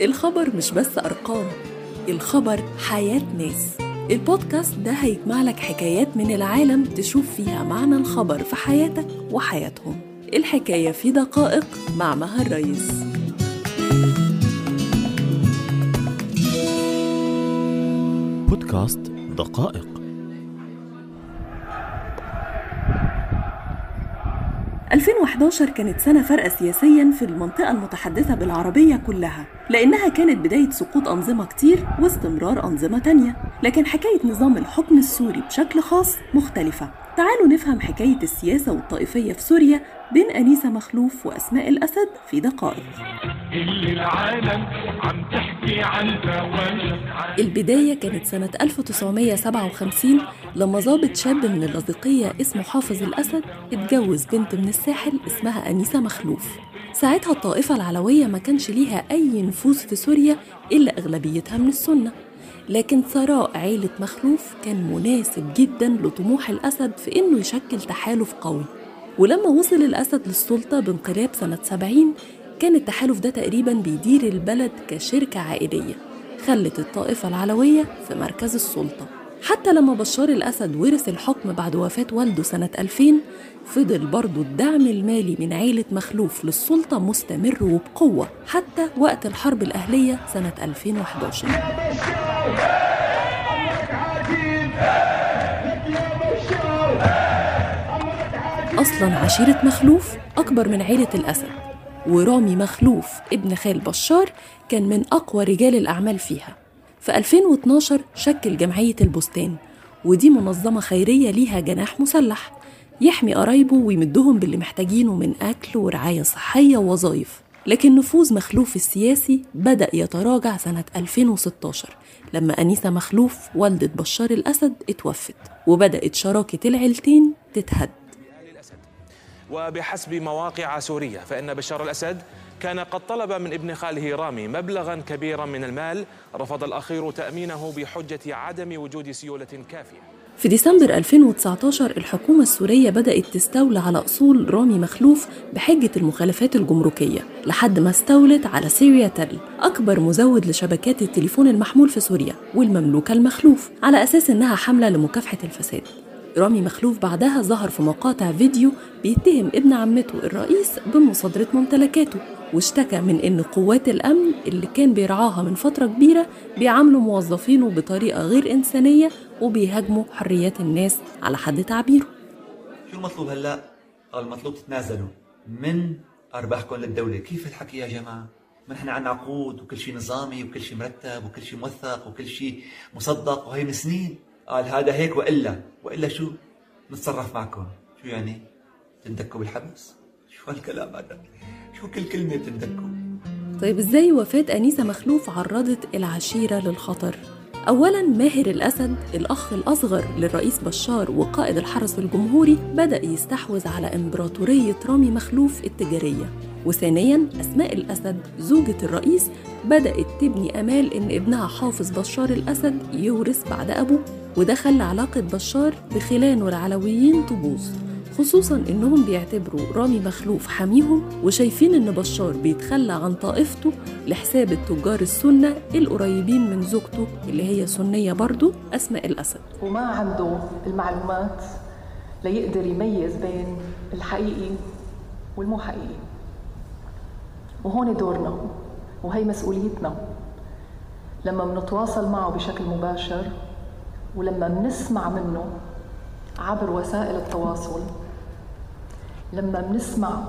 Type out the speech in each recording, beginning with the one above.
الخبر مش بس أرقام الخبر حياة ناس. البودكاست ده هيجمع لك حكايات من العالم تشوف فيها معنى الخبر في حياتك وحياتهم. الحكاية في دقائق مع مها الرئيس بودكاست دقائق. 2011 كانت سنة فارقة سياسيا في المنطقة المتحدثة بالعربية كلها. لأنها كانت بداية سقوط أنظمة كتير واستمرار أنظمة تانية. لكن حكاية نظام الحكم السوري بشكل خاص مختلفة. تعالوا نفهم حكاية السياسة والطائفية في سوريا بين أنيسة مخلوف وأسماء الأسد في دقائق. العالم عم تحكي عن البداية كانت سنة 1957 لما ضابط شاب من اللاذقية اسمه حافظ الأسد اتجوز بنت من الساحل اسمها أنيسة مخلوف. ساعتها الطائفة العلوية ما كانش ليها أي نفوذ في سوريا إلا أغلبيتها من السنة. لكن ثراء عيلة مخلوف كان مناسب جدا لطموح الأسد في إنه يشكل تحالف قوي. ولما وصل الأسد للسلطة بانقلاب سنة 70 كان التحالف ده تقريبا بيدير البلد كشركة عائلية خلت الطائفة العلوية في مركز السلطة. حتى لما بشار الأسد ورث الحكم بعد وفاة والده سنة 2000 فضل برضه الدعم المالي من عيلة مخلوف للسلطة مستمر وبقوة حتى وقت الحرب الأهلية سنة 2011 أصلا عشيرة مخلوف أكبر من عيلة الأسد ورامي مخلوف ابن خال بشار كان من أقوى رجال الأعمال فيها. في 2012 شكل جمعية البستان ودي منظمة خيرية ليها جناح مسلح يحمي قرايبه ويمدهم باللي محتاجينه من أكل ورعاية صحية ووظائف لكن نفوذ مخلوف السياسي بدأ يتراجع سنة 2016 لما أنيسة مخلوف والدة بشار الأسد اتوفت وبدأت شراكة العيلتين تتهد. وبحسب مواقع سورية فإن بشار الأسد كان قد طلب من ابن خاله رامي مبلغا كبيرا من المال رفض الأخير تأمينه بحجة عدم وجود سيولة كافية. في ديسمبر 2019 الحكومة السورية بدأت تستولى على أصول رامي مخلوف بحجة المخالفات الجمركية لحد ما استولت على سيريا تل أكبر مزود لشبكات التليفون المحمول في سوريا والمملوكة المخلوف على أساس إنها حملة لمكافحة الفساد. رامي مخلوف بعدها ظهر في مقاطع فيديو بيتهم ابن عمته الرئيس بمصادرة ممتلكاته. واشتكى من إن قوات الأمن اللي كان بيرعاها من فترة كبيرة بيعاملوا موظفينه بطريقة غير إنسانية وبيهاجموا حريات الناس على حد تعبيره شو المطلوب هلا؟ المطلوب تتنازلوا من أرباحكم للدولة، كيف الحكي يا جماعة؟ ما نحن عندنا عقود وكل شيء نظامي وكل شيء مرتب وكل شيء موثق وكل شيء مصدق وهي من سنين قال هذا هيك وإلا وإلا شو؟ نتصرف معكم، شو يعني؟ تندكوا بالحبس؟ شو هالكلام هذا؟ شو كل كلمة تندكوا؟ طيب إزاي وفاة أنيسة مخلوف عرضت العشيرة للخطر؟ أولا ماهر الأسد الأخ الأصغر للرئيس بشار وقائد الحرس الجمهوري بدأ يستحوذ على إمبراطورية رامي مخلوف التجارية وثانيا أسماء الأسد زوجة الرئيس بدأت تبني أمال إن ابنها حافظ بشار الأسد يورث بعد أبوه وده خلى علاقة بشار بخلانه العلويين تبوظ خصوصا إنهم بيعتبروا رامي مخلوف حميهم وشايفين إن بشار بيتخلى عن طائفته لحساب التجار السنة القريبين من زوجته اللي هي سنية برضه أسماء الأسد. وما عنده المعلومات ليقدر يميز بين الحقيقي والمو حقيقي وهون دورنا وهي مسؤوليتنا. لما بنتواصل معه بشكل مباشر ولما بنسمع منه عبر وسائل التواصل لما بنسمع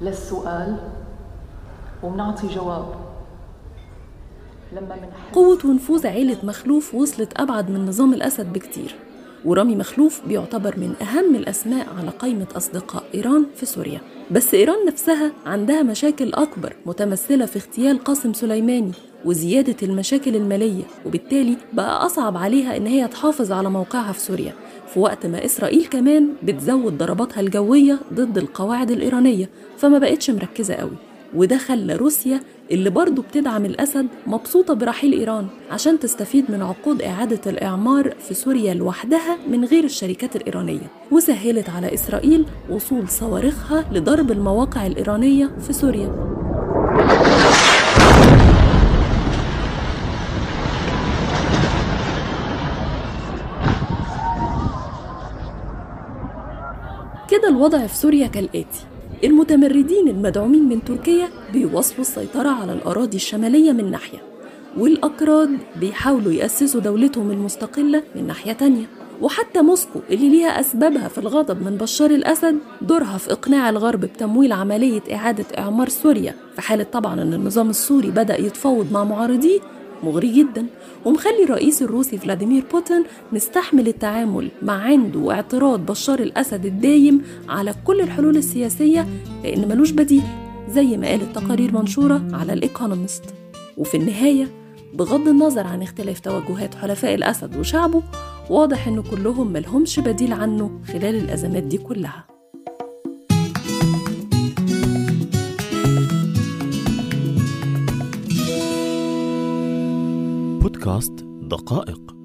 للسؤال وبنعطي جواب. لما قوة ونفوذ عيلة مخلوف وصلت أبعد من نظام الأسد بكتير ورامي مخلوف بيعتبر من أهم الأسماء على قائمة أصدقاء إيران في سوريا. بس إيران نفسها عندها مشاكل أكبر متمثلة في اغتيال قاسم سليماني وزيادة المشاكل المالية وبالتالي بقى أصعب عليها إن هي تحافظ على موقعها في سوريا. في وقت ما إسرائيل كمان بتزود ضرباتها الجوية ضد القواعد الإيرانية فما بقتش مركزة قوي. وده خلى روسيا اللي برضه بتدعم الأسد مبسوطة برحيل إيران عشان تستفيد من عقود إعادة الإعمار في سوريا لوحدها من غير الشركات الإيرانية. وسهلت على إسرائيل وصول صواريخها لضرب المواقع الإيرانية في سوريا. الوضع في سوريا كالآتي. المتمردين المدعومين من تركيا بيواصلوا السيطرة على الأراضي الشمالية من ناحية والأكراد بيحاولوا يأسسوا دولتهم المستقلة من ناحية تانية. وحتى موسكو اللي ليها أسبابها في الغضب من بشار الأسد دورها في إقناع الغرب بتمويل عملية إعادة إعمار سوريا. في حالة طبعا أن النظام السوري بدأ يتفاوض مع معارضيه مغري جدا ومخلي الرئيس الروسي فلاديمير بوتين مستحمل التعامل مع عنده واعتراض بشار الأسد الدايم على كل الحلول السياسية لأن ملوش بديل زي ما قالت تقارير منشورة على الإيكونومست وفي النهاية بغض النظر عن اختلاف توجهات حلفاء الأسد وشعبه واضح إن كلهم ملهمش بديل عنه خلال الأزمات دي كلها. بودكاست دقائق.